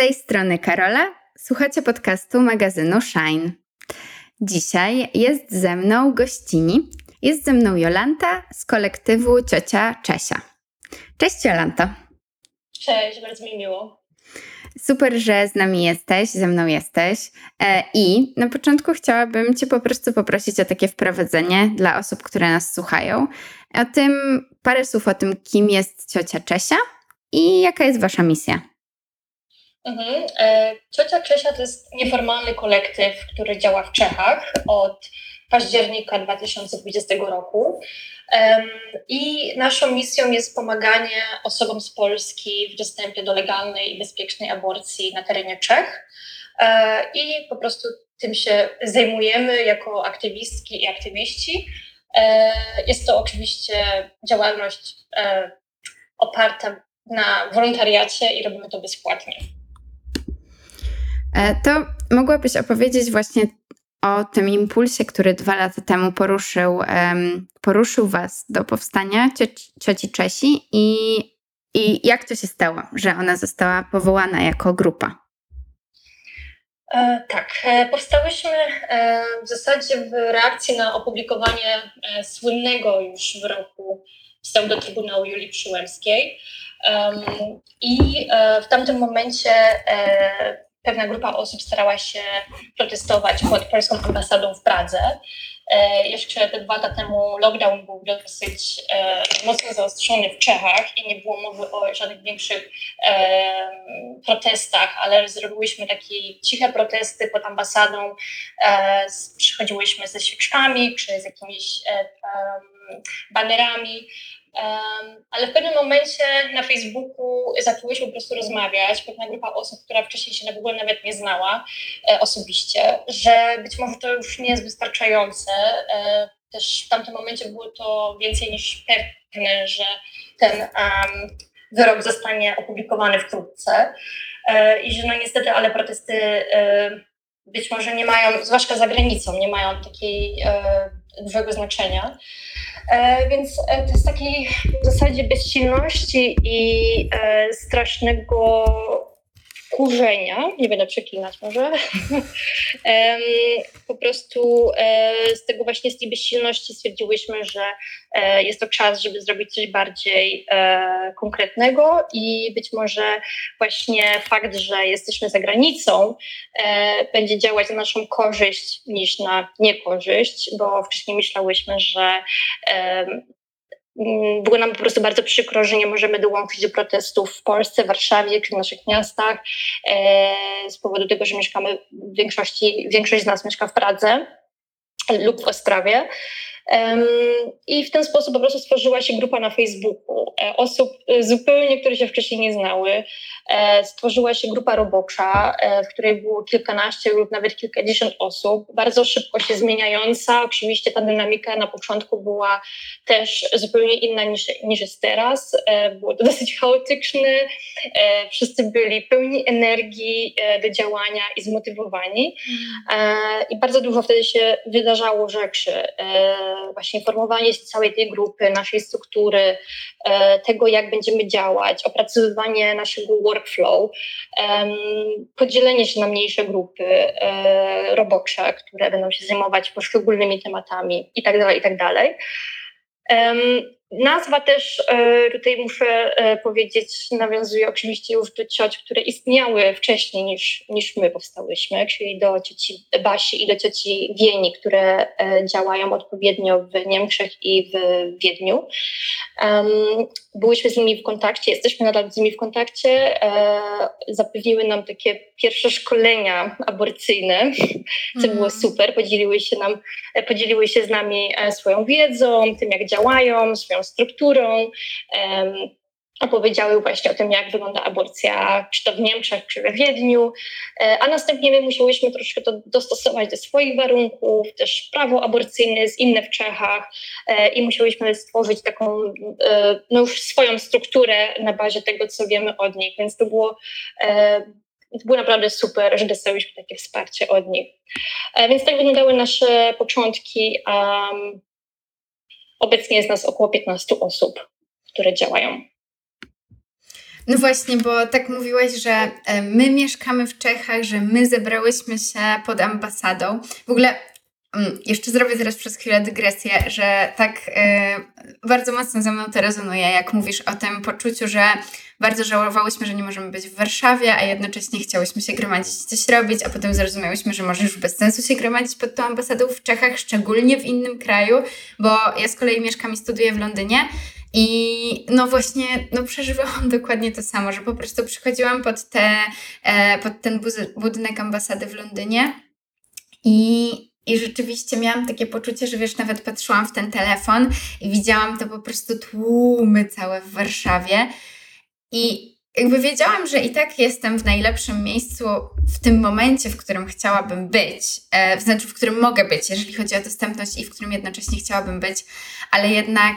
Tej strony Karola. Słuchacie podcastu magazynu Shine. Dzisiaj jest ze mną gościni. Jest ze mną Jolanta z kolektywu Ciocia Czesia. Cześć Jolanta. Cześć, bardzo mi miło. Super, że z nami jesteś, ze mną jesteś. E, I na początku chciałabym Cię po prostu poprosić o takie wprowadzenie dla osób, które nas słuchają. O tym, parę słów o tym, kim jest ciocia Czesia i jaka jest Wasza misja. Mhm. E, ciocia Czesia to jest nieformalny kolektyw, który działa w Czechach od października 2020 roku. I naszą misją jest pomaganie osobom z Polski w dostępie do legalnej i bezpiecznej aborcji na terenie Czech. E, I po prostu tym się zajmujemy jako aktywistki i aktywiści. E, jest to oczywiście działalność oparta na wolontariacie i robimy to bezpłatnie. To mogłabyś opowiedzieć właśnie o tym impulsie, który dwa lata temu poruszył, poruszył Was do powstania cioci, cioci Czesi i, i jak to się stało, że ona została powołana jako grupa? E, tak, e, powstałyśmy e, w zasadzie w reakcji na opublikowanie e, słynnego już wyroku wstępu do Trybunału Julii Przyłębskiej. I e, w tamtym momencie e, pewna grupa osób starała się protestować pod polską ambasadą w Pradze. E, jeszcze te dwa lata temu lockdown był dosyć e, mocno zaostrzony w Czechach i nie było mowy o żadnych większych e, protestach, ale zrobiłyśmy takie ciche protesty pod ambasadą. Przychodziłyśmy ze świeczkami czy z jakimiś banerami ale w pewnym momencie na Facebooku zaczęłyśmy po prostu rozmawiać, pewna grupa osób, która wcześniej się w ogóle nawet nie znała e, osobiście, że być może to już nie jest wystarczające. E, też w tamtym momencie było to więcej niż pewne, że ten um, wyrok zostanie opublikowany wkrótce e, i że no niestety, ale protesty być może nie mają, zwłaszcza za granicą, nie mają takiej dużego znaczenia. E, więc e, to jest takiej w zasadzie bezsilności i e, strasznego kurzenia, nie będę przeklinać może, po prostu z tego właśnie z tej bezsilności stwierdziłyśmy, że jest to czas, żeby zrobić coś bardziej konkretnego i być może właśnie fakt, że jesteśmy za granicą będzie działać na naszą korzyść niż na niekorzyść, bo wcześniej myślałyśmy, że było nam po prostu bardzo przykro, że nie możemy dołączyć do protestów w Polsce, Warszawie czy w naszych miastach e, z powodu tego, że mieszkamy w większości, większość z nas mieszka w Pradze lub w Ostrawie. I w ten sposób po prostu stworzyła się grupa na Facebooku e, osób e, zupełnie, które się wcześniej nie znały. E, stworzyła się grupa robocza, w której było kilkanaście lub nawet kilkadziesiąt osób, bardzo szybko się zmieniająca. Oczywiście ta dynamika na początku była też zupełnie inna niż, niż jest teraz. Było to dosyć chaotyczne. Wszyscy byli pełni energii do działania i zmotywowani. I bardzo dużo wtedy się wydarzało rzeczy właśnie formowanie całej tej grupy, naszej struktury, e, tego jak będziemy działać, opracowywanie naszego workflow, podzielenie się na mniejsze grupy e, robocze, które będą się zajmować poszczególnymi tematami itd., tak itd. Tak Nazwa też e, tutaj muszę e, powiedzieć, nawiązuje oczywiście już do cioć, które istniały wcześniej niż, niż my powstałyśmy, czyli do cioci Basi i do cioci Wieni, które e, działają odpowiednio w Niemczech i w Wiedniu. Byłyśmy z nimi w kontakcie, jesteśmy nadal z nimi w kontakcie. Zapewniły nam takie pierwsze szkolenia aborcyjne, co było mhm. super. Podzieliły się, nam, podzieliły się z nami swoją wiedzą, tym jak działają, swoją strukturą. Opowiedziały właśnie o tym, jak wygląda aborcja, czy to w Niemczech, czy we Wiedniu, e, a następnie my musiałyśmy troszkę to dostosować do swoich warunków, też prawo aborcyjne jest inne w Czechach e, i musiałyśmy stworzyć taką e, no już swoją strukturę na bazie tego, co wiemy od nich, więc to było to było naprawdę super, że dostałyśmy takie wsparcie od nich. Więc tak wyglądały nasze początki. Obecnie jest nas około 15 osób, które działają. No właśnie, bo tak mówiłaś, że e, my mieszkamy w Czechach, że my zebrałyśmy się pod ambasadą. W ogóle mm, jeszcze zrobię teraz przez chwilę dygresję, że tak e, bardzo mocno ze mną to rezonuje, jak mówisz o tym poczuciu, że bardzo żałowałyśmy, że nie możemy być w Warszawie, a jednocześnie chciałyśmy się gromadzić coś robić, a potem zrozumiałyśmy, że może już bez sensu się gromadzić pod tą ambasadą w Czechach, szczególnie w innym kraju, bo ja z kolei mieszkam i studiuję w Londynie. I no właśnie, no przeżywałam dokładnie to samo, że po prostu przychodziłam pod, te, e, pod ten budynek ambasady w Londynie i, i rzeczywiście miałam takie poczucie, że wiesz, nawet patrzyłam w ten telefon i widziałam to po prostu tłumy całe w Warszawie. I jakby wiedziałam, że i tak jestem w najlepszym miejscu w tym momencie, w którym chciałabym być, e, znaczy w którym mogę być, jeżeli chodzi o dostępność i w którym jednocześnie chciałabym być, ale jednak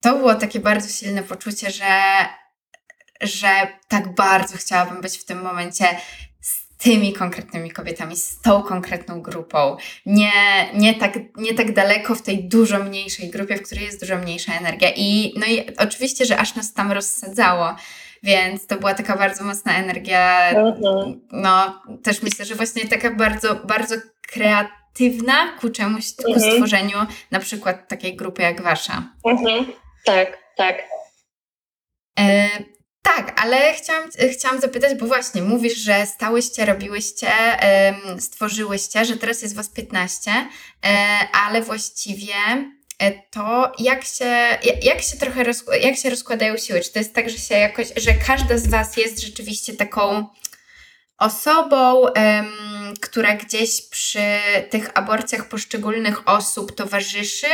to było takie bardzo silne poczucie, że, że tak bardzo chciałabym być w tym momencie tymi konkretnymi kobietami, z tą konkretną grupą. Nie, nie, tak, nie tak daleko w tej dużo mniejszej grupie, w której jest dużo mniejsza energia. I, no i oczywiście, że aż nas tam rozsadzało. Więc to była taka bardzo mocna energia. Mhm. No, też myślę, że właśnie taka bardzo, bardzo kreatywna ku czemuś, ku mhm. stworzeniu na przykład takiej grupy jak wasza. Mhm. Tak, tak. Tak, ale chciałam, chciałam zapytać, bo właśnie mówisz, że stałyście, robiłyście, stworzyłyście, że teraz jest Was 15, e, ale właściwie e, to jak się, jak się trochę jak się rozkładają siły? Czy to jest tak, że się jakoś, że każda z Was jest rzeczywiście taką osobą, która gdzieś przy tych aborcjach poszczególnych osób towarzyszy,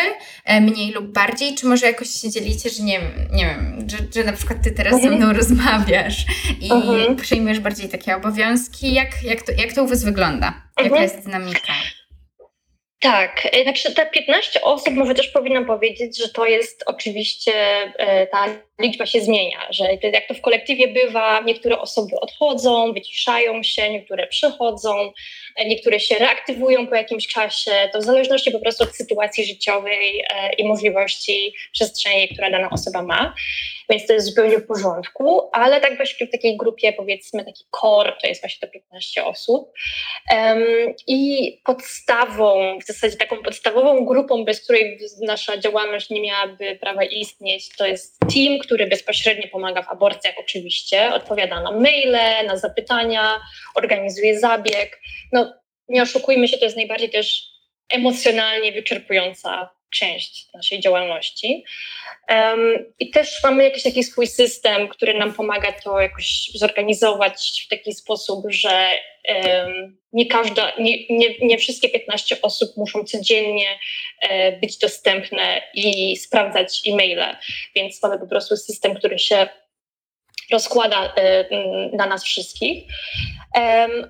e, mniej lub bardziej, czy może jakoś się dzielicie, że nie, nie wiem, że, że na przykład ty teraz ze mną rozmawiasz i mhm. przyjmujesz bardziej takie obowiązki. Jak, jak, to, jak to u was wygląda? Jaka mhm. jest dynamika? Tak, e, znaczy te 15 osób, może też powinnam powiedzieć, że to jest oczywiście, e, ta liczba się zmienia, że jak to w kolektywie bywa, niektóre osoby odchodzą, wyciszają się, niektóre przychodzą, e, niektóre się reaktywują po jakimś czasie, to w zależności po prostu od sytuacji życiowej i możliwości przestrzeni, która dana osoba ma więc to jest zupełnie w porządku, ale tak właśnie w takiej grupie powiedzmy taki core to jest właśnie to 15 osób um, i podstawą, w zasadzie taką podstawową grupą, bez której nasza działalność nie miałaby prawa istnieć, to jest team, który bezpośrednio pomaga w aborcjach oczywiście, odpowiada na maile, na zapytania, organizuje zabieg. No nie oszukujmy się, to jest najbardziej też emocjonalnie wyczerpująca część naszej działalności. Um, I też mamy jakiś taki swój system, który nam pomaga to jakoś zorganizować w taki sposób, że um, nie, każda, nie, nie, nie, wszystkie 15 osób muszą codziennie e, być dostępne i sprawdzać e-maile, więc mamy po prostu system, który się rozkłada e, na nas wszystkich.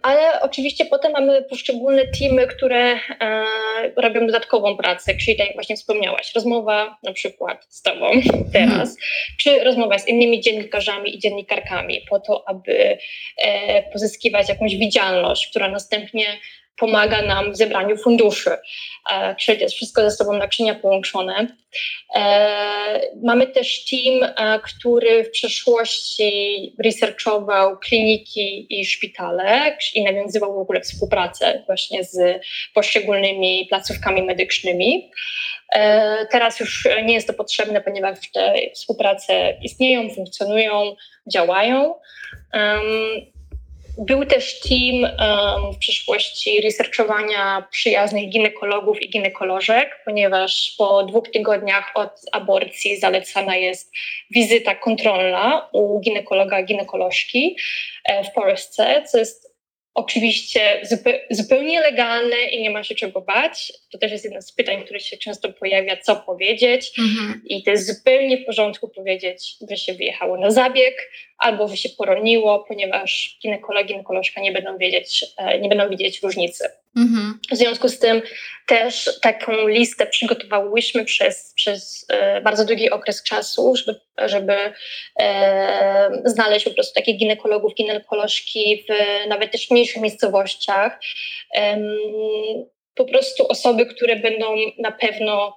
Ale oczywiście potem mamy poszczególne teamy, które e, robią dodatkową pracę, czyli tak jak właśnie wspomniałaś, rozmowa na przykład z Tobą teraz, czy rozmowa z innymi dziennikarzami i dziennikarkami po to, aby e, pozyskiwać jakąś widzialność, która następnie pomaga nam w zebraniu funduszy. Czyli jest wszystko ze sobą naczynia połączone. E, mamy też team, e, który w przeszłości researchował kliniki i szpitale i nawiązywał w ogóle współpracę właśnie z poszczególnymi placówkami medycznymi. E, teraz już nie jest to potrzebne, ponieważ te współprace istnieją, funkcjonują, działają. Był też team um, w przyszłości researchowania przyjaznych ginekologów i ginekolożek, ponieważ po dwóch tygodniach od aborcji zalecana jest wizyta kontrolna u ginekologa, ginekolożki e, w Polsce, co jest Oczywiście zupełnie legalne i nie ma się czego bać. To też jest jedno z pytań, które się często pojawia, co powiedzieć. Mhm. I to jest zupełnie w porządku powiedzieć, że się wyjechało na zabieg albo się poroniło, ponieważ ginekolog, ginekolożka nie będą wiedzieć, e, nie będą widzieć różnicy. Mhm. W związku z tym też taką listę przygotowałyśmy przez, przez e, bardzo długi okres czasu, żeby, żeby e, znaleźć po prostu takich ginekologów, ginekolożki w nawet też mniejszych miejscowościach. E, po prostu osoby, które będą na pewno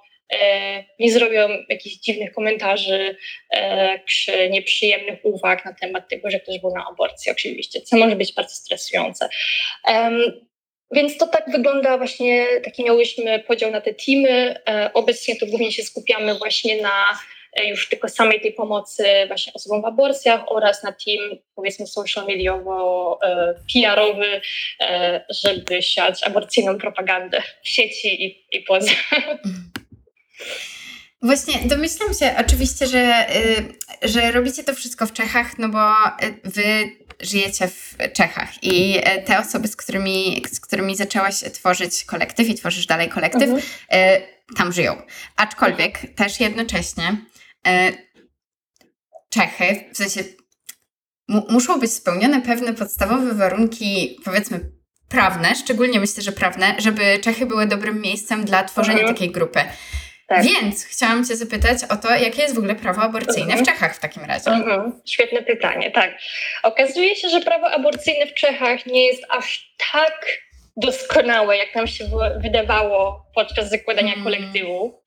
nie zrobią jakichś dziwnych komentarzy e, czy nieprzyjemnych uwag na temat tego, że ktoś był na aborcji, oczywiście, co może być bardzo stresujące. Więc to tak wygląda właśnie, taki miałyśmy podział na te teamy. E, obecnie to głównie się skupiamy właśnie na e, już tylko samej tej pomocy właśnie osobom w aborcjach oraz na team powiedzmy social mediowo-PR-owy, e, żeby siać aborcyjną propagandę w sieci i, i poza. Właśnie domyślam się oczywiście, że, y, że robicie to wszystko w Czechach, no bo wy żyjecie w Czechach i e, te osoby, z którymi, z którymi zaczęłaś tworzyć kolektyw i tworzysz dalej kolektyw, mhm. Tam żyją. Aczkolwiek też jednocześnie Czechy, w sensie muszą być spełnione pewne podstawowe warunki, powiedzmy, prawne, szczególnie myślę, że prawne, żeby Czechy były dobrym miejscem dla tworzenia mhm. takiej grupy. Tak. Więc chciałam Cię zapytać o to, jakie jest w ogóle prawo aborcyjne mhm. w Czechach w takim razie. Mhm. Świetne pytanie, tak. Okazuje się, że prawo aborcyjne w Czechach nie jest aż tak doskonałe, jak nam się wydawało podczas zakładania mhm. kolektywu.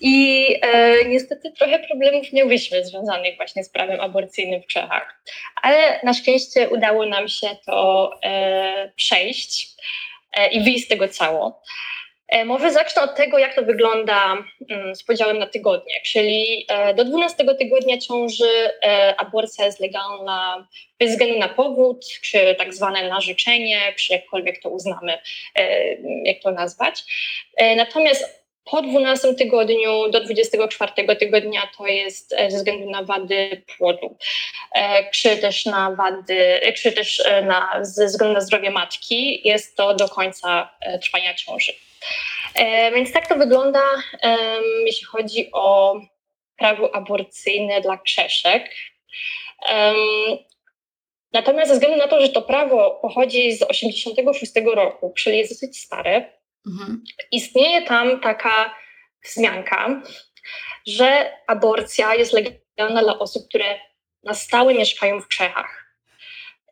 I e, niestety trochę problemów miałyśmy związanych właśnie z prawem aborcyjnym w Czechach. Ale na szczęście udało nam się to e, przejść e, i wyjść z tego cało. E, może zacznę od tego, jak to wygląda mm, z podziałem na tygodnie, czyli e, do 12 tygodnia ciąży e, aborcja jest legalna bez względu na powód, czy tak zwane narzeczenie, czy jakkolwiek to uznamy, jak to nazwać. Natomiast po 12 tygodniu do 24 tygodnia to jest ze względu na wady płodu, czy też na wady, czy też na, ze względu na zdrowie matki, jest to do końca trwania ciąży. E, więc tak to wygląda, jeśli chodzi o prawo aborcyjne dla Czeszek. Natomiast ze względu na to, że to prawo pochodzi z 1986 roku, czyli jest dosyć stare, mhm. istnieje tam taka wzmianka, że aborcja jest legalna dla osób, które na stałe mieszkają w Czechach.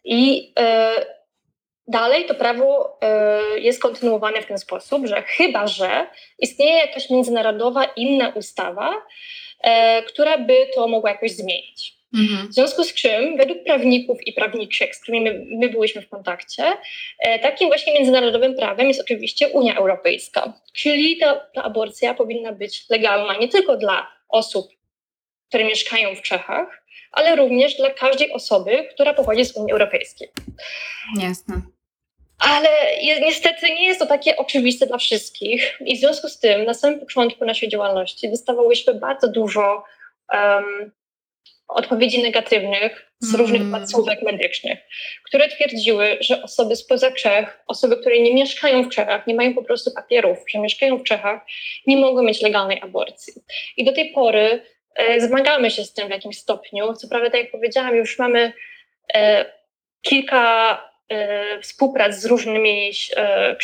I y, Dalej to prawo y, jest kontynuowane w ten sposób, że chyba, że istnieje jakaś międzynarodowa inna ustawa, y, która by to mogła jakoś zmienić. Mhm. W związku z czym, według prawników i prawniczek, z którymi my, my byliśmy w kontakcie, y, takim właśnie międzynarodowym prawem jest oczywiście Unia Europejska. Czyli ta, ta aborcja powinna być legalna nie tylko dla osób, które mieszkają w Czechach, ale również dla każdej osoby, która pochodzi z Unii Europejskiej. Jasne. Ale niestety nie jest to takie oczywiste dla wszystkich. I w związku z tym na samym początku naszej działalności dostawałyśmy bardzo dużo um, odpowiedzi negatywnych z mm. różnych placówek medycznych, które twierdziły, że osoby spoza Czech, osoby, które nie mieszkają w Czechach, nie mają po prostu papierów, że mieszkają w Czechach, nie mogą mieć legalnej aborcji. I do tej pory zmagamy się z tym w jakimś stopniu. Co prawda, tak jak powiedziałam, już mamy e, kilka E, współprac z różnymi e,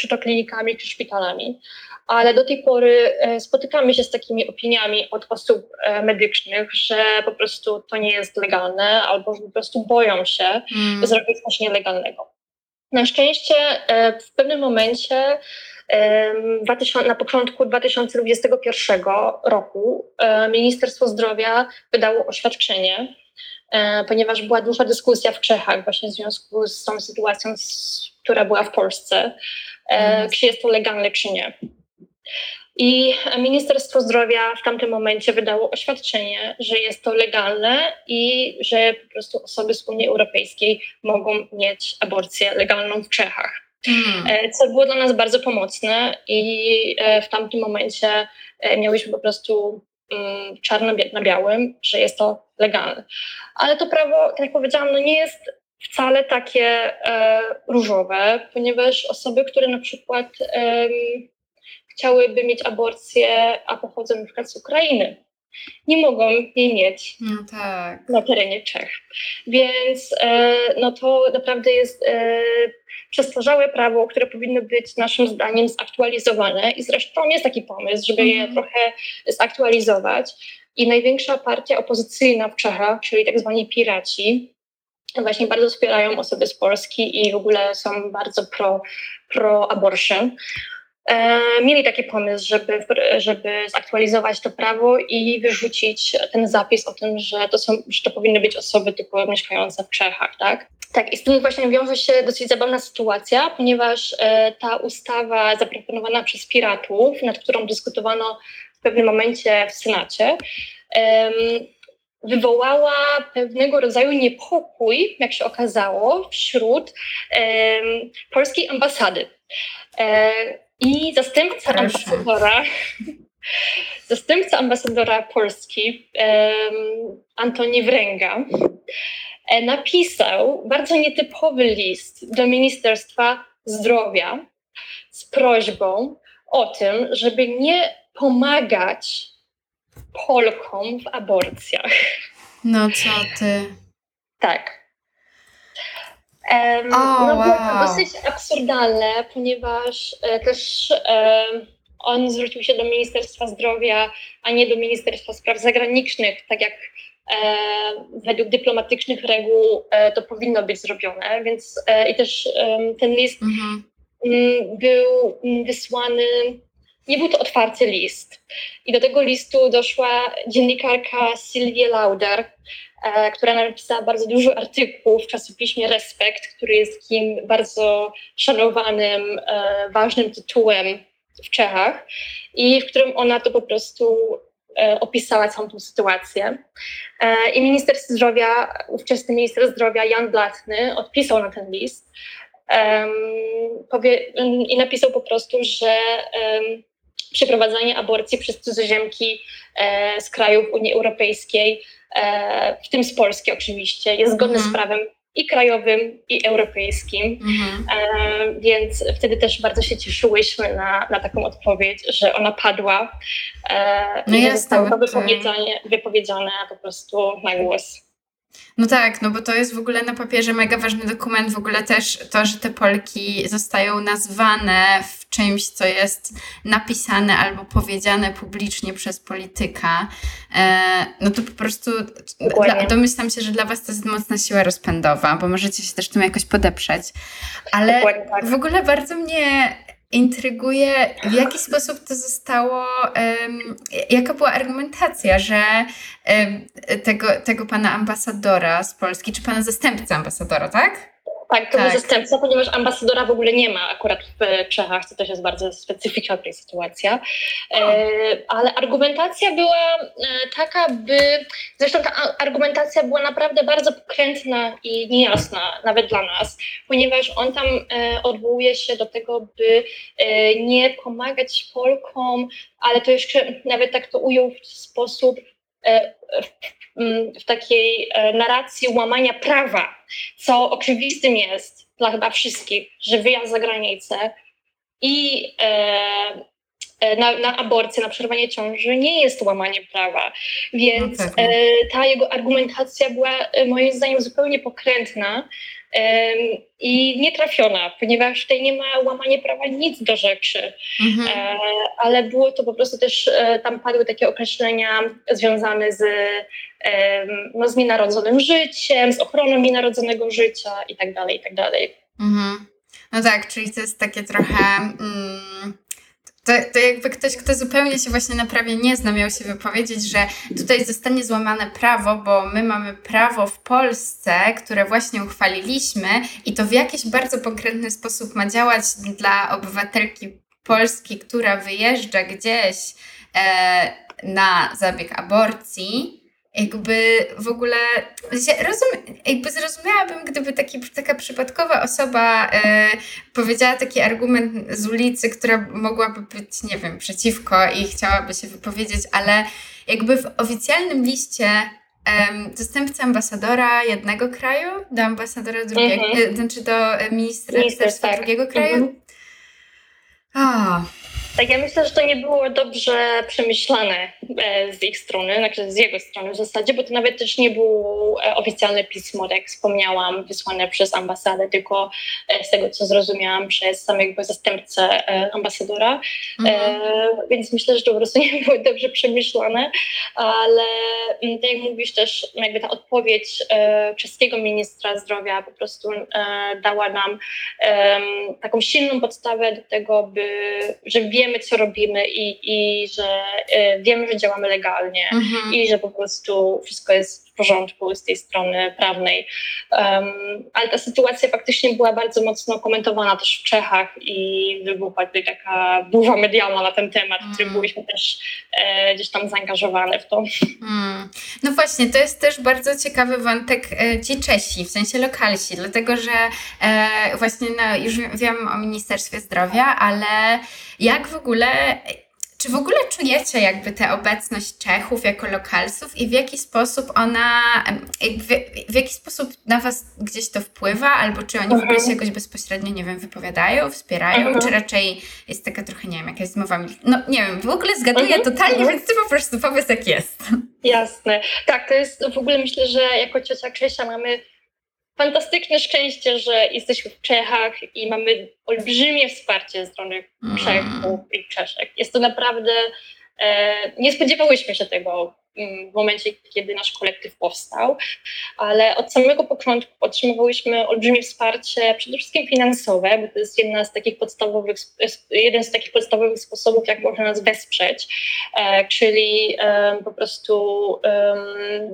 czy szpitalami. Ale do tej pory e, spotykamy się z takimi opiniami od osób medycznych, że po prostu to nie jest legalne, albo że po prostu boją się mm. zrobić coś nielegalnego. Na szczęście w pewnym momencie na początku 2021 roku Ministerstwo Zdrowia wydało oświadczenie, E, ponieważ była duża dyskusja w Czechach właśnie w związku z tą sytuacją, która była w Polsce, mm. czy jest to legalne, czy nie. I Ministerstwo Zdrowia w tamtym momencie wydało oświadczenie, że jest to legalne i że po prostu osoby z Unii Europejskiej mogą mieć aborcję legalną w Czechach. Mm. Co było dla nas bardzo pomocne i w tamtym momencie miałyśmy po prostu Mm, czarno na białym, że jest to legalne. Ale to prawo, tak jak powiedziałam, no nie jest wcale takie e, różowe, ponieważ osoby, które na przykład e, chciałyby mieć aborcję, a pochodzą na przykład z Ukrainy, nie mogą jej mieć no tak. na terenie Czech. Więc e, no to naprawdę jest e, przestarzałe prawo, które powinno być naszym zdaniem zaktualizowane i zresztą jest taki pomysł, żeby je mhm. trochę zaktualizować. I największa partia opozycyjna w Czechach, czyli tak zwani piraci, właśnie bardzo wspierają osoby z Polski i w ogóle są bardzo pro, pro abortion. E, mieli taki pomysł, żeby, żeby zaktualizować to prawo i wyrzucić ten zapis o tym, że to, są, że to powinny być osoby tylko mieszkające w Czechach, tak? Tak, i z tym właśnie wiąże się dosyć zabawna sytuacja, ponieważ e, ta ustawa zaproponowana przez piratów, nad którą dyskutowano w pewnym momencie w Senacie, e, wywołała pewnego rodzaju niepokój, jak się okazało, wśród e, polskiej ambasady. I zastępca Proszę. ambasadora, zastępca ambasadora Polski, Antoni Wręga, E, napisał bardzo nietypowy list do Ministerstwa Zdrowia z prośbą o tym, żeby nie pomagać Polkom w aborcjach. No co ty? Tak. Um, oh, no wow. to dosyć absurdalne, ponieważ e, też e, on zwrócił się do Ministerstwa Zdrowia, a nie do Ministerstwa Spraw Zagranicznych, tak jak E, według dyplomatycznych reguł e, to powinno być zrobione, więc e, i też ten list mhm. Mm, był wysłany, nie był to otwarty list. I do tego listu doszła dziennikarka Sylwia Lauder, która napisała bardzo dużo artykułów w czasopiśmie Respekt, który jest takim bardzo szanowanym, ważnym tytułem w Czechach i w którym ona to po prostu E, opisała całą tą sytuację. E, I minister zdrowia, ówczesny minister zdrowia Jan Blatny odpisał na ten list i napisał po prostu, że przeprowadzanie aborcji przez cudzoziemki e, z krajów Unii Europejskiej, w tym z Polski oczywiście, jest zgodne mhm. z prawem i krajowym, i europejskim. Mhm. E, więc wtedy też bardzo się cieszyłyśmy na, na taką odpowiedź, że ona padła. E, no zostało to wypowiedziane, wypowiedziane po prostu na głos. No tak, no bo to jest w ogóle na papierze mega ważny dokument, w ogóle też to, że te Polki zostają nazwane w czymś, co jest napisane albo powiedziane publicznie przez polityka, e, no to po prostu dla, domyślam się, że dla Was to jest mocna siła rozpędowa, bo możecie się też tym jakoś podeprzeć. Ale tak. w ogóle bardzo mnie intryguje, w jaki sposób to zostało, um, jaka była argumentacja, że um, tego, tego pana ambasadora z Polski, czy pana zastępcy ambasadora, tak? Tak, to tak. był zastępca, ponieważ ambasadora w ogóle nie ma akurat w Czechach, to też jest bardzo specyficzna tutaj sytuacja. E, ale argumentacja była e, taka, by. Zresztą ta argumentacja była naprawdę bardzo pokrętna i niejasna, nawet dla nas, ponieważ on tam e, odwołuje się do tego, by e, nie pomagać Polkom, ale to jeszcze nawet tak to ujął w sposób e, w takiej e, narracji łamania prawa, co oczywistym jest dla chyba wszystkich, że wyjazd za granicę i e, e, na, na aborcję, na przerwanie ciąży nie jest łamanie prawa. Więc no tak, no. ta jego argumentacja była moim zdaniem zupełnie pokrętna i nietrafiona, ponieważ tutaj nie ma łamania prawa nic do rzeczy, mhm. E, ale było to po prostu też, e, tam padły takie określenia związane z, no, z nienarodzonym życiem, z ochroną nienarodzonego życia i tak dalej, i tak dalej. Mhm. No tak, czyli to jest takie trochę... Mm to, to jakby ktoś, kto zupełnie się właśnie na prawie nie zna, miał się wypowiedzieć, że tutaj zostanie złamane prawo, bo my mamy prawo w Polsce, które właśnie uchwaliliśmy i to w jakiś bardzo konkretny sposób ma działać dla obywatelki Polski, która wyjeżdża gdzieś e, na zabieg aborcji jakby w ogóle rozum, jakby zrozumiałabym, gdyby taki, taka przypadkowa osoba e, powiedziała taki argument z ulicy, która mogłaby być, nie wiem, przeciwko i chciałaby się wypowiedzieć, ale jakby w oficjalnym liście um, dostępca ambasadora jednego kraju do ambasadora drugiego, mm -hmm. znaczy do ministra, ministra tak. drugiego kraju. Mm -hmm. Tak, ja myślę, że to nie było dobrze przemyślane e, z ich strony, znaczy z jego strony w zasadzie, bo to nawet też nie było e, oficjalne pismo, tak jak wspomniałam, wysłane przez ambasadę, tylko e, z tego, co zrozumiałam, przez samego zastępcę ambasadora. Mhm. Więc myślę, że to po prostu nie było dobrze przemyślane, ale mm, tak jak mówisz też, jakby ta odpowiedź czeskiego ministra zdrowia po prostu dała nam taką silną podstawę do tego, by, że wiemy, wiemy, co robimy i, i że y, wiemy, że działamy legalnie mhm. i że po prostu wszystko jest porządku z tej strony prawnej. Um, ale ta sytuacja faktycznie była bardzo mocno komentowana też w Czechach i wybuchła tutaj taka burza medialna na ten temat, w którym mm. byliśmy też e, gdzieś tam zaangażowane w to. Mm. No właśnie, to jest też bardzo ciekawy wątek e, ci Czesi, w sensie lokalsi, dlatego że e, właśnie no, już wiem o Ministerstwie Zdrowia, ale jak w ogóle czy w ogóle czujecie jakby tę obecność Czechów jako lokalsów i w jaki sposób ona, w, w jaki sposób na Was gdzieś to wpływa, albo czy oni w ogóle się mhm. jakoś bezpośrednio, nie wiem, wypowiadają, wspierają, czy mhm. raczej jest taka trochę, nie wiem, jakaś zmowa, no nie wiem, w ogóle zgaduję mhm. totalnie, więc Ty po prostu powiedz jak jest. Jasne. Tak, to jest w ogóle myślę, że jako ciocia Krzysia mamy fantastyczne szczęście, że jesteśmy w Czechach i mamy olbrzymie wsparcie ze strony mm. Czechów i Czeszek. Jest to naprawdę, e, nie spodziewałyśmy się tego w momencie, kiedy nasz kolektyw powstał, ale od samego początku otrzymywałyśmy olbrzymie wsparcie, przede wszystkim finansowe, bo to jest jedna z takich podstawowych, jeden z takich podstawowych sposobów, jak można nas wesprzeć, e, czyli po prostu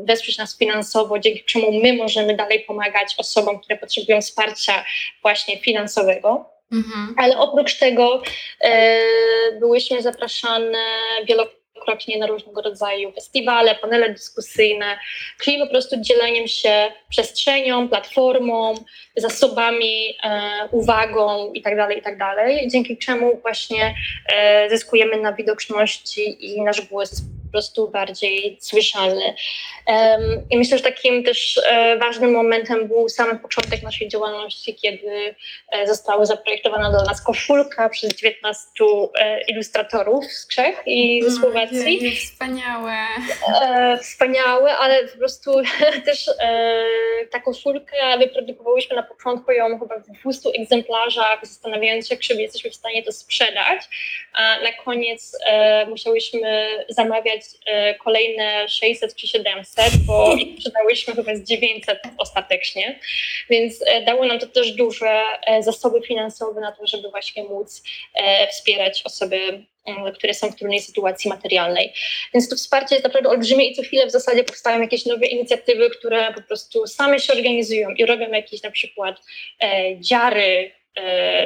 wesprzeć nas finansowo, dzięki czemu my możemy dalej pomagać osobom, które potrzebują wsparcia właśnie finansowego. Mhm. Ale oprócz tego e, byłyśmy zapraszane wielokrotnie wielokrotnie na różnego rodzaju festiwale, panele dyskusyjne, czyli po prostu dzieleniem się przestrzenią, platformą, zasobami, e, uwagą itd., tak itd., tak dzięki czemu właśnie e, zyskujemy na widoczności i nasz głos prostu bardziej słyszalny. I myślę, że takim też e, ważnym momentem był sam początek naszej działalności, kiedy e, została zaprojektowana dla nas koszulka przez 19 e, ilustratorów z Czech i ze Słowacji. Ojej, wspaniałe. Wspaniałe, ale po prostu też ta koszulkę wyprodukowałyśmy na początku ją chyba w 200 egzemplarzach, zastanawiając się, czy jesteśmy w stanie to sprzedać. A na koniec musiałyśmy zamawiać E, kolejne 600 czy 700, bo ich sprzedałyśmy chyba z 900 ostatecznie, więc e, dało nam to też duże e, zasoby finansowe na to, żeby właśnie móc wspierać osoby które są w trudnej sytuacji materialnej. Więc to wsparcie jest naprawdę olbrzymie i co chwilę w zasadzie powstają jakieś nowe inicjatywy, które po prostu same się organizują i robią jakieś na przykład e, dziary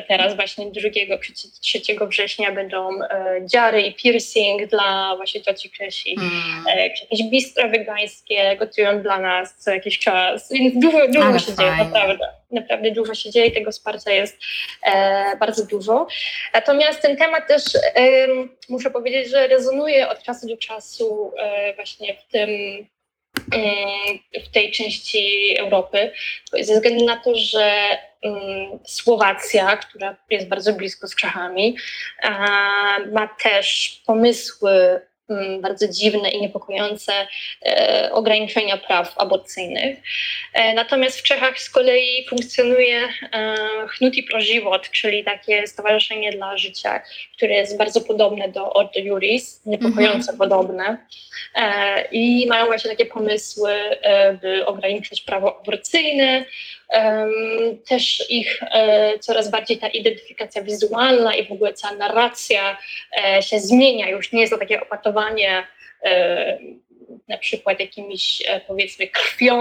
teraz właśnie 2, 3 września będą e, dziary i piercing dla właśnie cioci Kresi. Mm. Jakieś bistro wegańskie gotują dla nas co jakiś czas. Więc dużo, dużo się fajnie. dzieje, naprawdę. Naprawdę dużo się dzieje, tego wsparcia jest e, bardzo dużo. Natomiast ten temat też e, muszę powiedzieć, że rezonuje od czasu do czasu e, właśnie w tym w tej części Europy, ze względu na to, że Słowacja, która jest bardzo blisko z Czechami, ma też pomysły Mm, bardzo dziwne i niepokojące e, ograniczenia praw aborcyjnych. E, natomiast w Czechach z kolei funkcjonuje e, Hnut i Prożywot, czyli takie stowarzyszenie dla życia, które jest bardzo podobne do Ordo Juris, mm -hmm. podobne. I mają właśnie takie pomysły, by ograniczyć prawo aborcyjne, też ich e, coraz bardziej ta identyfikacja wizualna i w ogóle cała narracja e, się zmienia. Już nie jest to takie opatowanie e, na przykład jakimiś powiedzmy krwią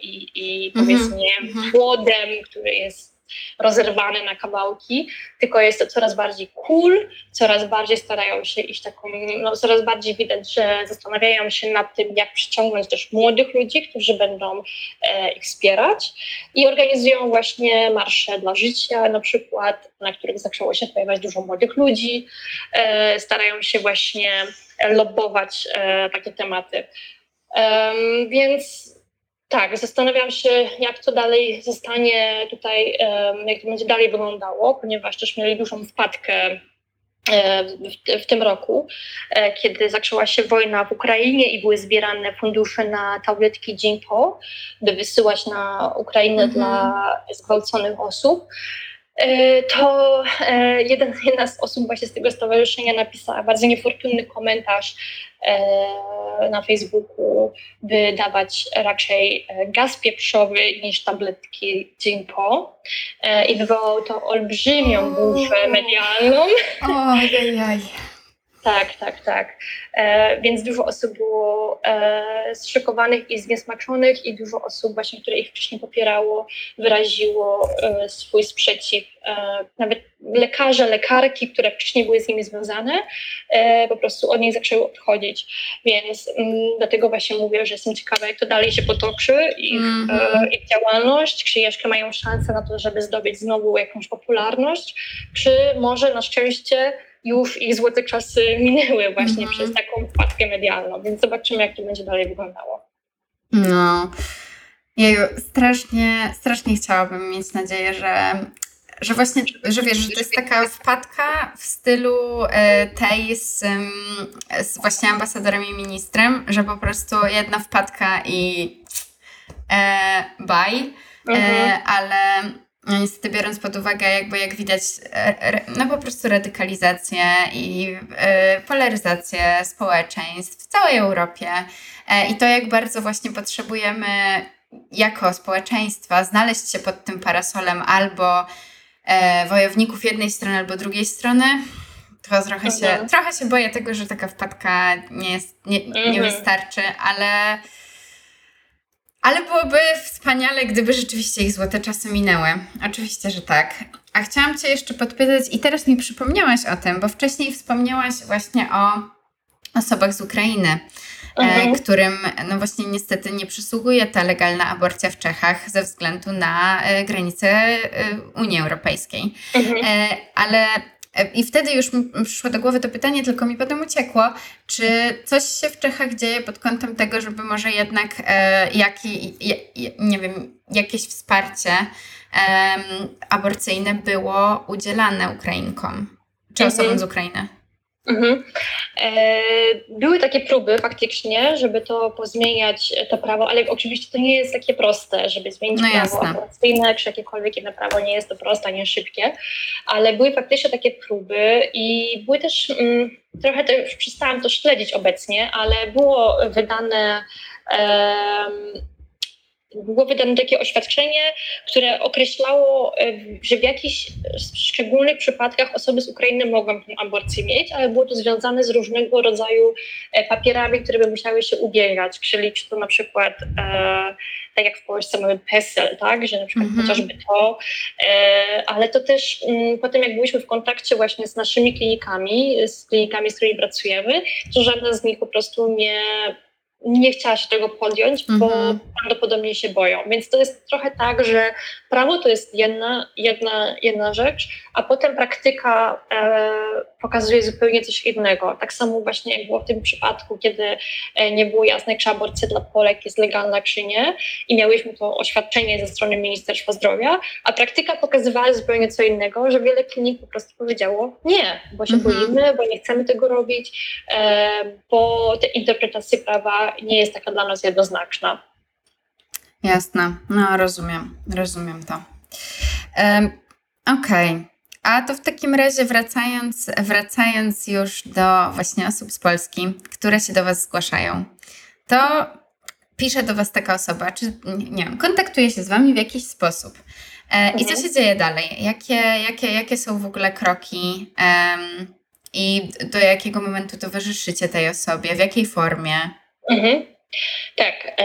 i, i mhm, powiedzmy mm -hmm. płodem, który jest rozerwane na kawałki, tylko jest to coraz bardziej cool, coraz bardziej starają się iść taką, no, coraz bardziej widać, że zastanawiają się nad tym, jak przyciągnąć też młodych ludzi, którzy będą e, ich wspierać i organizują właśnie marsze dla życia na przykład, na których zaczęło się pojawiać dużo młodych ludzi, e, starają się właśnie lobować e, takie tematy. Więc tak, zastanawiam się, jak to dalej zostanie tutaj, jak to będzie dalej wyglądało, ponieważ też mieli dużą wpadkę w, w, tym roku, kiedy zaczęła się wojna w Ukrainie i były zbierane fundusze na tabletki Jinpo, by wysyłać na Ukrainę mhm. dla zgwałconych osób. E, to e, jeden, jedna z osób właśnie z tego stowarzyszenia napisała bardzo niefortunny komentarz e, na Facebooku, by dawać raczej gaz pieprzowy niż tabletki Jimpo. I wywołało to olbrzymią burzę medialną. Ojej. Tak, tak, tak. E, więc dużo osób było e, zszokowanych i zniesmaczonych i dużo osób właśnie, które ich wcześniej popierało, wyraziło e, swój sprzeciw. E, nawet lekarze, lekarki, które wcześniej były z nimi związane, e, po prostu od nich zaczęły odchodzić. Więc m, mm, dlatego właśnie mówię, że jestem ciekawa, jak to dalej się potoczy, ich, mm -hmm. ich działalność, czy jeszcze mają szansę na to, żeby zdobyć znowu jakąś popularność, czy może na szczęście już ich złote czasy minęły właśnie mhm. przez taką wpadkę medialną, więc zobaczymy, jak to będzie dalej wyglądało. No, Jeju, strasznie, strasznie chciałabym mieć nadzieję, że, że właśnie, że wiesz, że to jest taka wpadka w stylu e, tej z, z właśnie ambasadorem i ministrem, że po prostu jedna wpadka i e, bye, e, mhm. ale niestety biorąc pod uwagę, jakby jak widać, e, no po prostu radykalizację i e, polaryzację społeczeństw w całej Europie e, i to, jak bardzo właśnie potrzebujemy jako społeczeństwa znaleźć się pod tym parasolem albo wojowników jednej strony, albo drugiej strony, to trochę się, mhm. trochę się boję tego, że taka wpadka nie, jest, nie, nie mhm. wystarczy, ale ale byłoby wspaniale, gdyby rzeczywiście ich złote czasy minęły. Oczywiście, że tak. A chciałam Cię jeszcze podpytać, i teraz mi przypomniałaś o tym, bo wcześniej wspomniałaś właśnie o osobach z Ukrainy, e, mhm. którym no właśnie niestety nie przysługuje ta legalna aborcja w Czechach ze względu na e, granice e, Unii Europejskiej. Mhm. Ale i wtedy już mi przyszło do głowy to pytanie, tylko mi potem uciekło, czy coś się w Czechach dzieje pod kątem tego, żeby może jednak e, jaki, nie wiem, jakieś wsparcie e, aborcyjne było udzielane Ukrainkom, czy mhm. osobom z Ukrainy? Mhm. E, były takie próby faktycznie, żeby to pozmieniać, e, to prawo, ale oczywiście to nie jest takie proste, żeby zmienić no prawo aborcyjne, czy jakiekolwiek inne prawo, nie jest to proste, nie szybkie, ale były faktycznie takie próby i były też, mm, trochę to już przestałam to śledzić obecnie, ale było wydane było wydane takie oświadczenie, które określało, e, że w jakichś szczególnych przypadkach osoby z Ukrainy mogą tę aborcję mieć, ale było to związane z różnego rodzaju e, papierami, które by musiały się ubiegać, czyli czy to na przykład e, tak jak w Polsce mamy PESEL, tak, że na przykład mm -hmm. chociażby to, e, ale to też m, mm, potem jak byliśmy w kontakcie właśnie z naszymi klinikami, z klinikami, z którymi pracujemy, to żadna z nich po prostu nie nie chciała się tego podjąć, bo mhm. prawdopodobnie się boją. Więc to jest trochę tak, że prawo to jest jedna, jedna, jedna rzecz, a potem praktyka e, pokazuje zupełnie coś innego. Tak samo właśnie jak było w tym przypadku, kiedy e, nie było jasne, czy aborcja dla Polek jest legalna, czy nie i miałyśmy to oświadczenie ze strony Ministerstwa Zdrowia, a praktyka pokazywała zupełnie co innego, że wiele klinik po prostu powiedziało nie, bo się mhm. boimy, bo nie chcemy tego robić, e, bo te interpretacje prawa nie jest taka dla nas jednoznaczna. Jasne, no rozumiem, rozumiem to. Um, Okej. Okay. A to w takim razie wracając, wracając już do właśnie osób z Polski, które się do Was zgłaszają, to pisze do Was taka osoba, czy nie wiem, kontaktuje się z Wami w jakiś sposób. E, I co mhm. się dzieje dalej? Jakie, jakie, jakie są w ogóle kroki um, i do jakiego momentu towarzyszycie tej osobie, w jakiej formie? Mhm. Tak,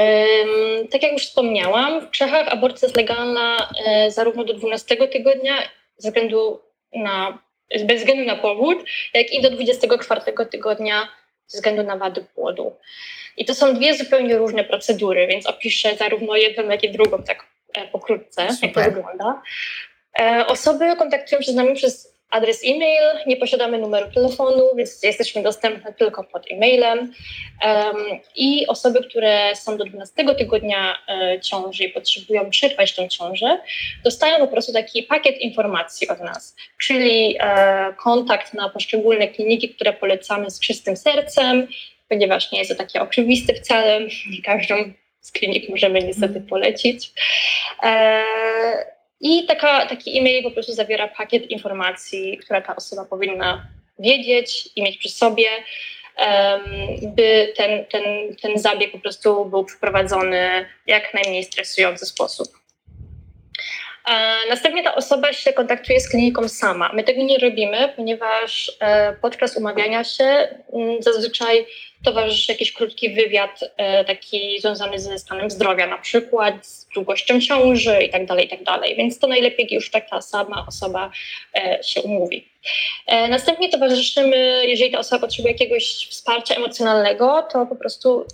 tak jak już wspomniałam, w Czechach aborcja jest legalna e, zarówno do 12 tygodnia, ze względu na, bez względu na powód, jak i do 24 tygodnia ze względu na wady płodu. I to są dwie zupełnie różne procedury, więc opiszę zarówno jedną, jak i drugą tak e, pokrótce, Super. jak to wygląda. E, osoby kontaktują się z nami przez adres e-mail, nie posiadamy numeru telefonu, więc jesteśmy dostępne tylko pod e-mailem. Um, I osoby, które są do 12 tygodnia e, ciąży i potrzebują przerwać tę ciążę, dostają po prostu taki pakiet informacji od nas, czyli e, kontakt na poszczególne kliniki, które polecamy z czystym sercem, ponieważ nie jest to takie oczywiste wcale, nie każdą z klinik możemy niestety polecić. E, i taka, taki e-mail po prostu zawiera pakiet informacji, które ta osoba powinna wiedzieć i mieć przy sobie, by ten, ten, ten zabieg po prostu był przeprowadzony w jak najmniej stresujący sposób. Następnie ta osoba się kontaktuje z kliniką sama. My tego nie robimy, ponieważ e, podczas umawiania się mm, zazwyczaj towarzyszy jakiś krótki wywiad, e, taki związany ze stanem zdrowia, na przykład z długością ciąży i tak dalej, i tak. Więc to najlepiej już taka sama osoba e, się umówi. Następnie towarzyszymy, jeżeli ta osoba potrzebuje jakiegoś wsparcia emocjonalnego, to po prostu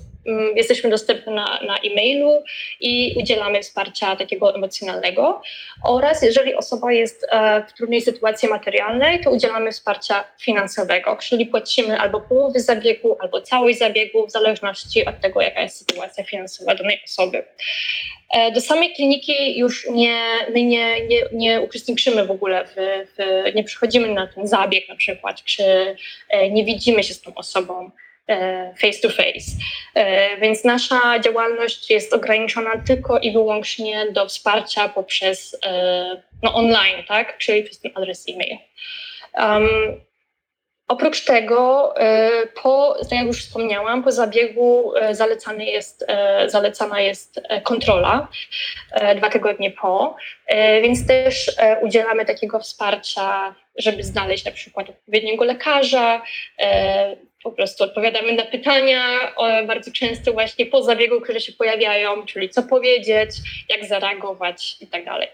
jesteśmy dostępni na, na e-mailu i udzielamy wsparcia takiego emocjonalnego. Oraz jeżeli osoba jest e, w trudnej sytuacji materialnej, to udzielamy wsparcia finansowego, czyli płacimy albo połowę zabiegu, albo całość zabiegu, w zależności od tego, jaka jest sytuacja finansowa danej osoby. E, do samej kliniki już nie, my nie, nie, nie uczestniczymy w ogóle, w, w, nie przychodzimy na ten zabieg na przykład, czy e, nie widzimy się z tą osobą. E, face to face. E, więc nasza działalność jest ograniczona tylko i wyłącznie do wsparcia poprzez e, no, online, tak? czyli przez ten adres e-mail. Um, oprócz tego, po, tak jak już wspomniałam, po zabiegu zalecany jest, zalecana jest kontrola dwa tygodnie po, więc też udzielamy takiego wsparcia, żeby znaleźć na przykład odpowiedniego lekarza, po prostu odpowiadamy na pytania, bardzo często właśnie po zabiegu, które się pojawiają, czyli co powiedzieć, jak zareagować i tak dalej.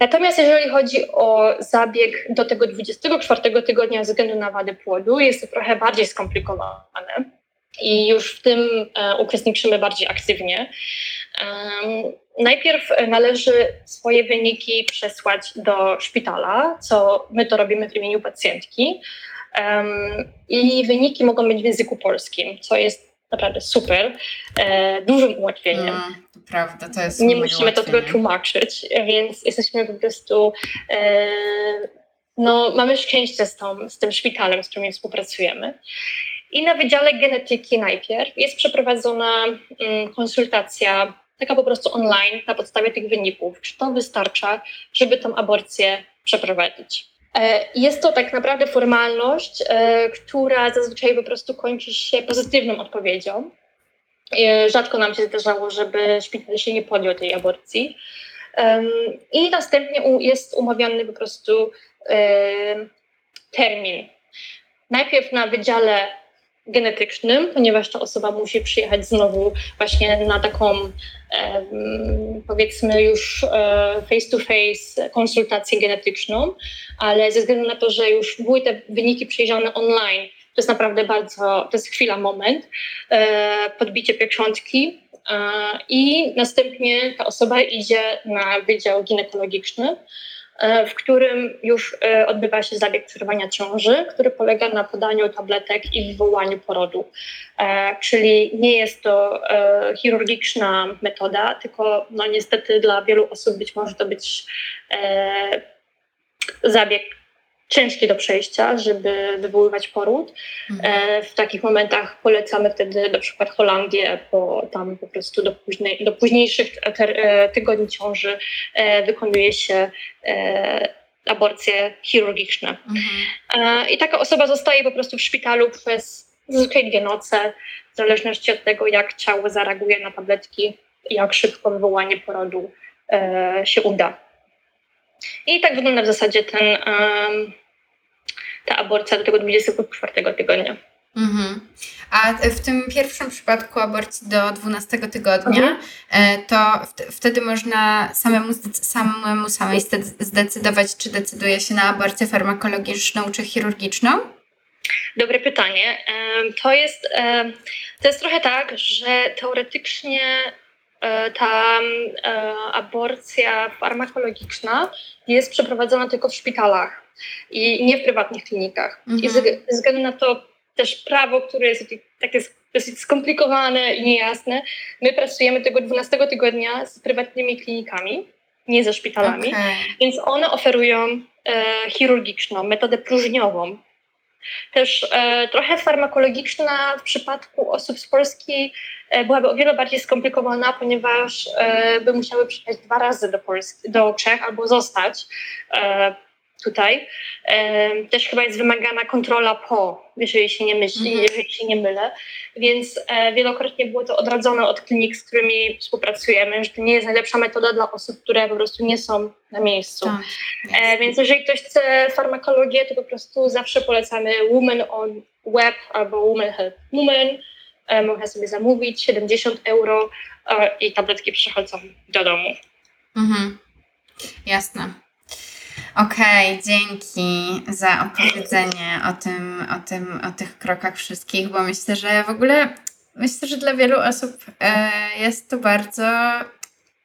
Natomiast jeżeli chodzi o zabieg do tego 24 tygodnia ze względu na wady płodu, jest to trochę bardziej skomplikowane i już w tym e, uczestniczymy bardziej aktywnie. Najpierw należy swoje wyniki przesłać do szpitala, co my to robimy w imieniu pacjentki. I wyniki mogą być w języku polskim, co jest naprawdę super, e, dużym ułatwieniem. No, to prawda, to jest Nie musimy to tego tłumaczyć, więc jesteśmy po prostu, e, no mamy szczęście z, tą, z tym szpitalem, z którym współpracujemy. I na Wydziale Genetyki najpierw jest przeprowadzona mm, konsultacja, taka po prostu online, na podstawie tych wyników. Czy to wystarcza, żeby tą aborcję przeprowadzić? E, jest to tak naprawdę formalność, e, która zazwyczaj po prostu kończy się pozytywną odpowiedzią. E, rzadko nam się zdarzało, żeby szpital się nie podjął tej aborcji. I następnie jest umawiany po prostu termin. Najpierw na wydziale genetycznym, ponieważ ta osoba musi przyjechać znowu właśnie na taką powiedzmy już e, face to face konsultację genetyczną, ale ze względu na to, że już były te wyniki przejrzane online, to jest naprawdę bardzo, to jest chwila, moment, e, podbicie pieczątki e, i następnie ta osoba idzie na wydział ginekologiczny, E, w którym już e, odbywa się zabieg przerwania ciąży, który polega na podaniu tabletek i wywołaniu porodu. E, czyli nie jest to chirurgiczna metoda, tylko no niestety dla wielu osób być może to być zabieg ciężkie do przejścia, żeby wywoływać poród. Mhm. E, w takich momentach polecamy wtedy na przykład Holandię, bo tam po prostu do, późnej, do późniejszych e, tygodni ciąży e, wykonuje się aborcje chirurgiczne. Mhm. I taka osoba zostaje po prostu w szpitalu przez zazwyczaj dwie noce, w zależności od tego, jak ciało zareaguje na tabletki, jak szybko wywołanie porodu się uda. I tak wygląda w zasadzie ten, ta aborcja do tego 24 tygodnia. Mhm. A w tym pierwszym przypadku aborcji do 12 tygodnia, mhm. E, to wtedy można samemu, samemu samej zdecydować, czy decyduje się na aborcję farmakologiczną czy chirurgiczną? Dobre pytanie. To jest, to jest trochę tak, że teoretycznie ta e, aborcja farmakologiczna jest przeprowadzona tylko w szpitalach. i nie w prywatnych klinikach. Mhm. I ze względu na to też prawo, które jest takie dosyć skomplikowane i niejasne, my pracujemy tego 12 tygodnia z prywatnymi klinikami, nie ze szpitalami, okay. więc one oferują e, chirurgiczną, metodę próżniową, też e, trochę farmakologiczna w przypadku osób z Polski e, byłaby o wiele bardziej skomplikowana, ponieważ e, by musiały przyjechać dwa razy do, Polski, do Czech albo zostać e, tutaj. Też chyba jest wymagana kontrola po, jeżeli się nie myśli, mhm. jeżeli się nie mylę. Więc e, wielokrotnie było to odradzone od klinik, z którymi współpracujemy, że to nie jest najlepsza metoda dla osób, które po prostu nie są na miejscu. Tak, e, więc jeżeli ktoś chce farmakologię, to po prostu zawsze polecamy Women on Web albo Women Help Women. E, można sobie zamówić 70 euro i tabletki przychodzą do domu. Mhm. Jasne. Okej, okay, dzięki za opowiedzenie o tym, o tym, o tych krokach wszystkich, bo myślę, że w ogóle myślę, że dla wielu osób e, jest to bardzo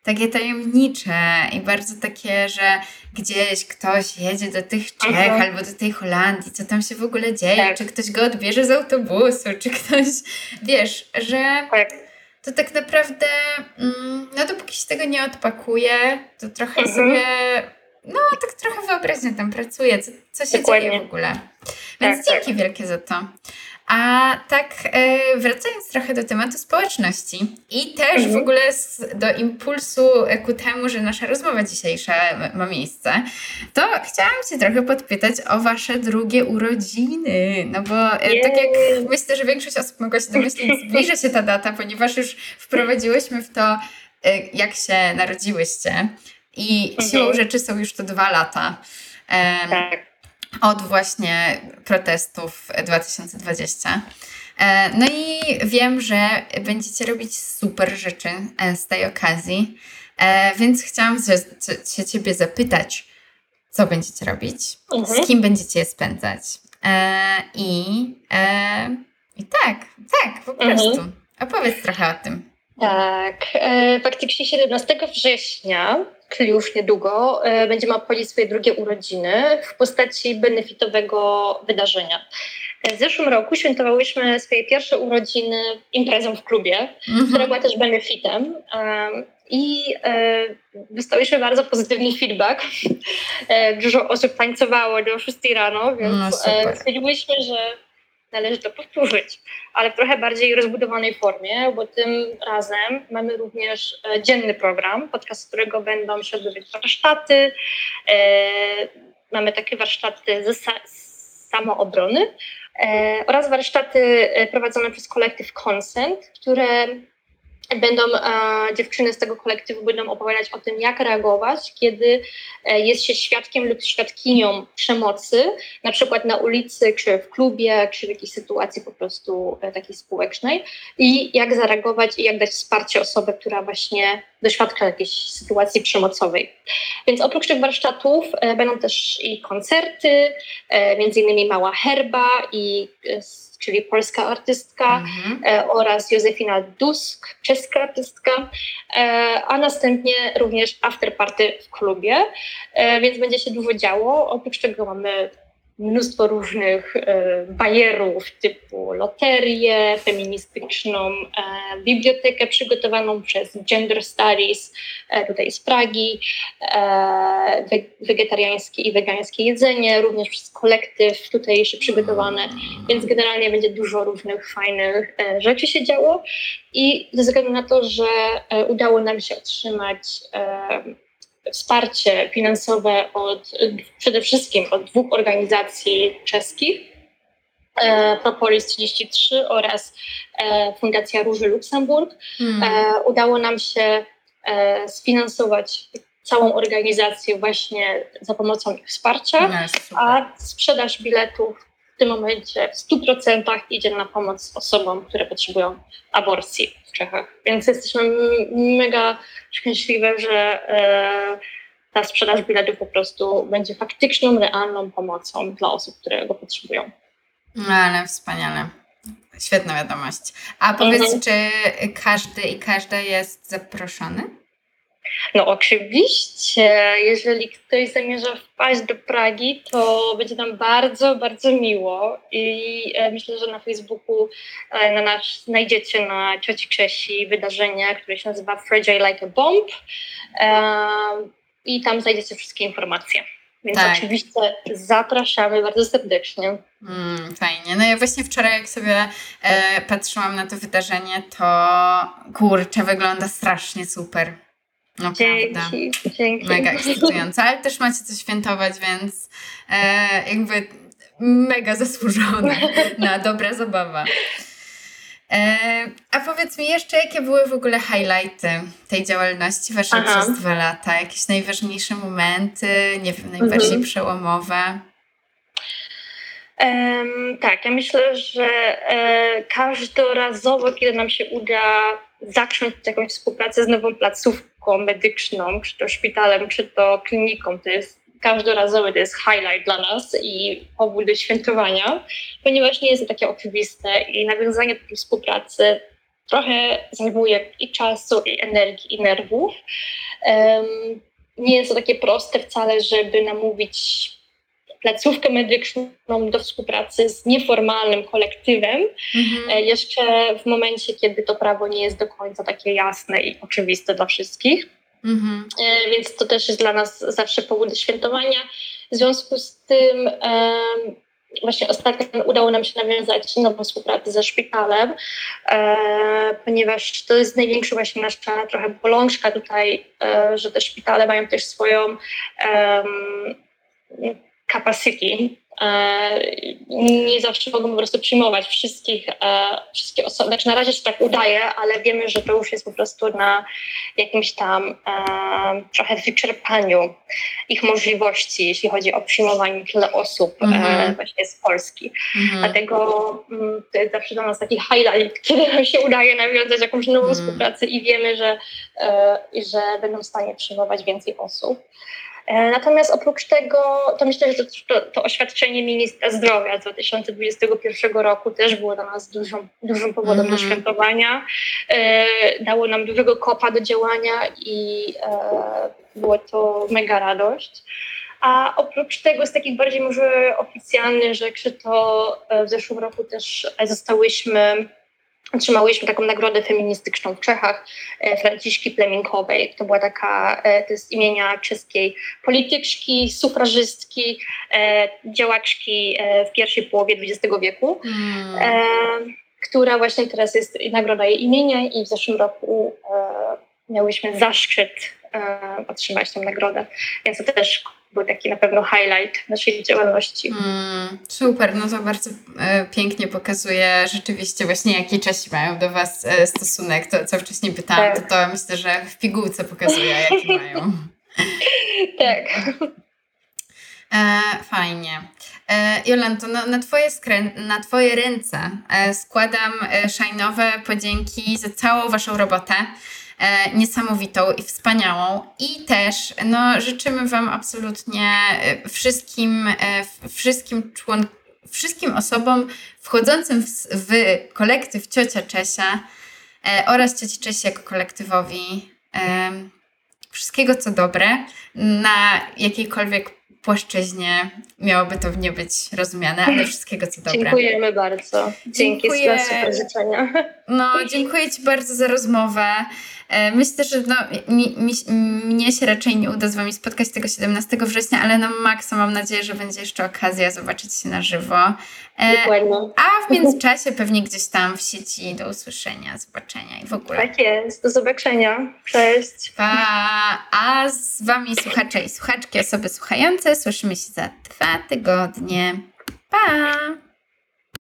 takie tajemnicze i bardzo takie, że gdzieś ktoś jedzie do tych Czech mhm. albo do tej Holandii, co tam się w ogóle dzieje, tak. czy ktoś go odbierze z autobusu, czy ktoś, wiesz, że tak. to tak naprawdę, mm, no dopóki się tego nie odpakuje, to trochę mhm. sobie no, tak trochę wyobraźnia tam pracuje, co, co się Dokładnie. dzieje w ogóle. Więc tak, dzięki tak. wielkie za to. A tak e, wracając trochę do tematu społeczności i też mhm. w ogóle do impulsu ku temu, że nasza rozmowa dzisiejsza ma miejsce, to chciałam Cię trochę podpytać o Wasze drugie urodziny. No bo e, tak jak myślę, że większość osób mogła się domyślić, zbliża się ta data, ponieważ już wprowadziłyśmy w to, e, jak się narodziłyście. I mhm. siłą rzeczy są już to dwa lata. Tak. Od właśnie protestów 2020. E, no i wiem, że będziecie robić super rzeczy e, z tej okazji, e, więc chciałam się Ciebie zapytać, co będziecie robić, mhm. z kim będziecie je spędzać. I, i tak, tak, po prostu. Mhm. Opowiedz trochę o tym. Tak, faktycznie 17 września czyli już niedługo, e, będziemy obchodzić swoje drugie urodziny w postaci benefitowego wydarzenia. W zeszłym roku świętowałyśmy swoje pierwsze urodziny imprezą w klubie, mhm. która była też benefitem. I e, dostałyśmy bardzo pozytywny feedback. E, dużo osób tańcowało do 6 rano, więc no, stwierdziłyśmy, że należy to powtórzyć, ale w trochę bardziej rozbudowanej formie, bo tym razem mamy również e, dzienny program, podczas którego będą się odbywać warsztaty. E, mamy takie warsztaty z samoobrony e, oraz warsztaty prowadzone przez kolektyw Consent, które będą e, dziewczyny z tego kolektywu będą opowiadać o tym, jak reagować, kiedy e, jest się świadkiem lub świadkinią przemocy, na przykład na ulicy, czy w klubie, czy w jakiejś sytuacji po prostu e, takiej społecznej i jak zareagować i jak dać wsparcie osobie, która właśnie doświadcza jakiejś sytuacji przemocowej. Więc oprócz tych warsztatów e, będą też i koncerty, e, między innymi Mała Herba i e, czyli polska artystka mhm. e, oraz Józefina Dusk, czeska artystka, e, a następnie również afterparty w klubie, e, więc będzie się dużo działo. Oprócz tego mamy mnóstwo różnych e, bajerów typu loterię, feministyczną e, bibliotekę przygotowaną przez Gender Studies e, tutaj z Pragi, wegetariańskie i wegańskie jedzenie, również przez kolektyw tutaj jeszcze przygotowane, więc generalnie będzie dużo różnych fajnych rzeczy się działo. I ze względu na to, że udało nam się otrzymać wsparcie finansowe od, przede wszystkim od dwóch organizacji czeskich, e, Propolis 33 oraz e, Fundacja Róży Luksemburg. Hmm. E, udało nam się sfinansować całą organizację właśnie za pomocą ich wsparcia, no, a sprzedaż biletów tym momencie w 100% idzie na pomoc osobom, które potrzebują aborcji w Czechach. Więc jesteśmy mega szczęśliwe, że e, ta sprzedaż biletów po prostu będzie faktyczną, realną pomocą dla osób, które go potrzebują. No ale wspaniale. Świetna wiadomość. A powiedz, mhm. czy każdy i każda jest zaproszony? No oczywiście, jeżeli ktoś zamierza wpaść do Pragi, to będzie nam bardzo, bardzo miło i e, myślę, że na Facebooku e, na nas znajdziecie na Cioci Czesi wydarzenie, które się nazywa Fragile Like a Bomb i tam znajdziecie wszystkie informacje. Więc tak. oczywiście zapraszamy bardzo serdecznie. Mm, fajnie. No ja właśnie wczoraj, jak sobie e, patrzyłam na to wydarzenie, to kurczę, wygląda strasznie super. No dzięki, prawda. Dzięki. Mega ekscytujące, ale też macie co świętować, więc e, jakby mega zasłużone na dobra zabawa. E, a powiedz mi jeszcze, jakie były w ogóle highlighty tej działalności waszej Aha. przez dwa lata? Jakieś najważniejsze momenty, nie wiem, najbardziej mhm. przełomowe? Um, tak, ja myślę, że e, każdorazowo, kiedy nam się uda zacząć jakąś współpracę z nową placówką medyczną, czy to szpitalem, czy to kliniką, to jest każdorazowy to jest highlight dla nas i powód do świętowania, ponieważ nie jest to takie oczywiste i nawiązanie takiej współpracy trochę zajmuje i czasu, i energii, i nerwów. Um, nie jest to takie proste wcale, żeby namówić placówkę medyczną do współpracy z nieformalnym kolektywem, mhm. E, jeszcze w momencie, kiedy to prawo nie jest do końca takie jasne i oczywiste dla wszystkich. Mhm. E, więc to też jest dla nas zawsze powód do świętowania. W związku z tym właśnie ostatnio udało nam się nawiązać nową współpracę ze szpitalem, e, ponieważ to jest największa właśnie nasza trochę bolączka tutaj, że te szpitale mają też swoją capacity. E, nie zawsze mogą po prostu przyjmować wszystkich, e, wszystkie osoby. Znaczy na razie się tak udaje, ale wiemy, że to już jest po prostu na jakimś tam e, trochę wyczerpaniu ich możliwości, jeśli chodzi o przyjmowanie tyle osób mm-hmm. właśnie z Polski. Mm-hmm. Dlatego mm, to jest zawsze dla nas taki highlight, kiedy nam się udaje nawiązać jakąś nową mm. współpracę i wiemy, że, że będą w stanie przyjmować więcej osób. E, natomiast oprócz tego, to myślę, że to, to, oświadczenie ministra zdrowia z 2021 roku też było dla nas dużą, dużym powodem mm -hmm. do mhm. świętowania. E, dało nam dużego kopa do działania i e, było to mega radość. A oprócz tego z takich bardziej może oficjalnych rzeczy, to w zeszłym roku też zostałyśmy Otrzymałyśmy taką nagrodę feministyczną w Czechach e, Franciszki Pleminkowej. To była taka, e, to jest imienia czeskiej polityczki, sufrażystki, e, działaczki w pierwszej połowie XX wieku, hmm. która właśnie teraz jest nagroda jej imienia i w zeszłym roku miałyśmy zaszczyt otrzymać tę nagrodę. Więc to też był taki na pewno highlight naszej działalności. Mm, super, no to bardzo e, pięknie pokazuje rzeczywiście właśnie jaki Czesi mają do Was e, stosunek. To, co wcześniej pytałam, tak. to, to myślę, że w pigułce pokazuje, jaki mają. tak. E, fajnie. E, Jolanto, no, na, twoje skrę- na Twoje ręce e, składam e, szajnowe podzięki za całą Waszą robotę. E, niesamowitą i wspaniałą. I też no, życzymy Wam absolutnie e, wszystkim, e, wszystkim członkom, wszystkim osobom wchodzącym w, w kolektyw Ciocia Czesia oraz Cioci Czesi jako kolektywowi wszystkiego co dobre na jakiejkolwiek płaszczyźnie miałoby to nie być rozumiane, ale wszystkiego co dobre. Dziękujemy bardzo. Dzięki Dziękuję. za super życzenia. No, dziękuję Ci bardzo za rozmowę. E, myślę, że no, mi, mi, mnie się raczej nie uda z Wami spotkać tego 17 września, ale na maksa mam nadzieję, że będzie jeszcze okazja zobaczyć się na żywo. E, Dokładnie. A w międzyczasie pewnie gdzieś tam w sieci do usłyszenia, zobaczenia i w ogóle. Tak jest, do zobaczenia. Cześć. Pa. A z Wami słuchacze i słuchaczki, osoby słuchające, słyszymy się za dwa tygodnie. Pa!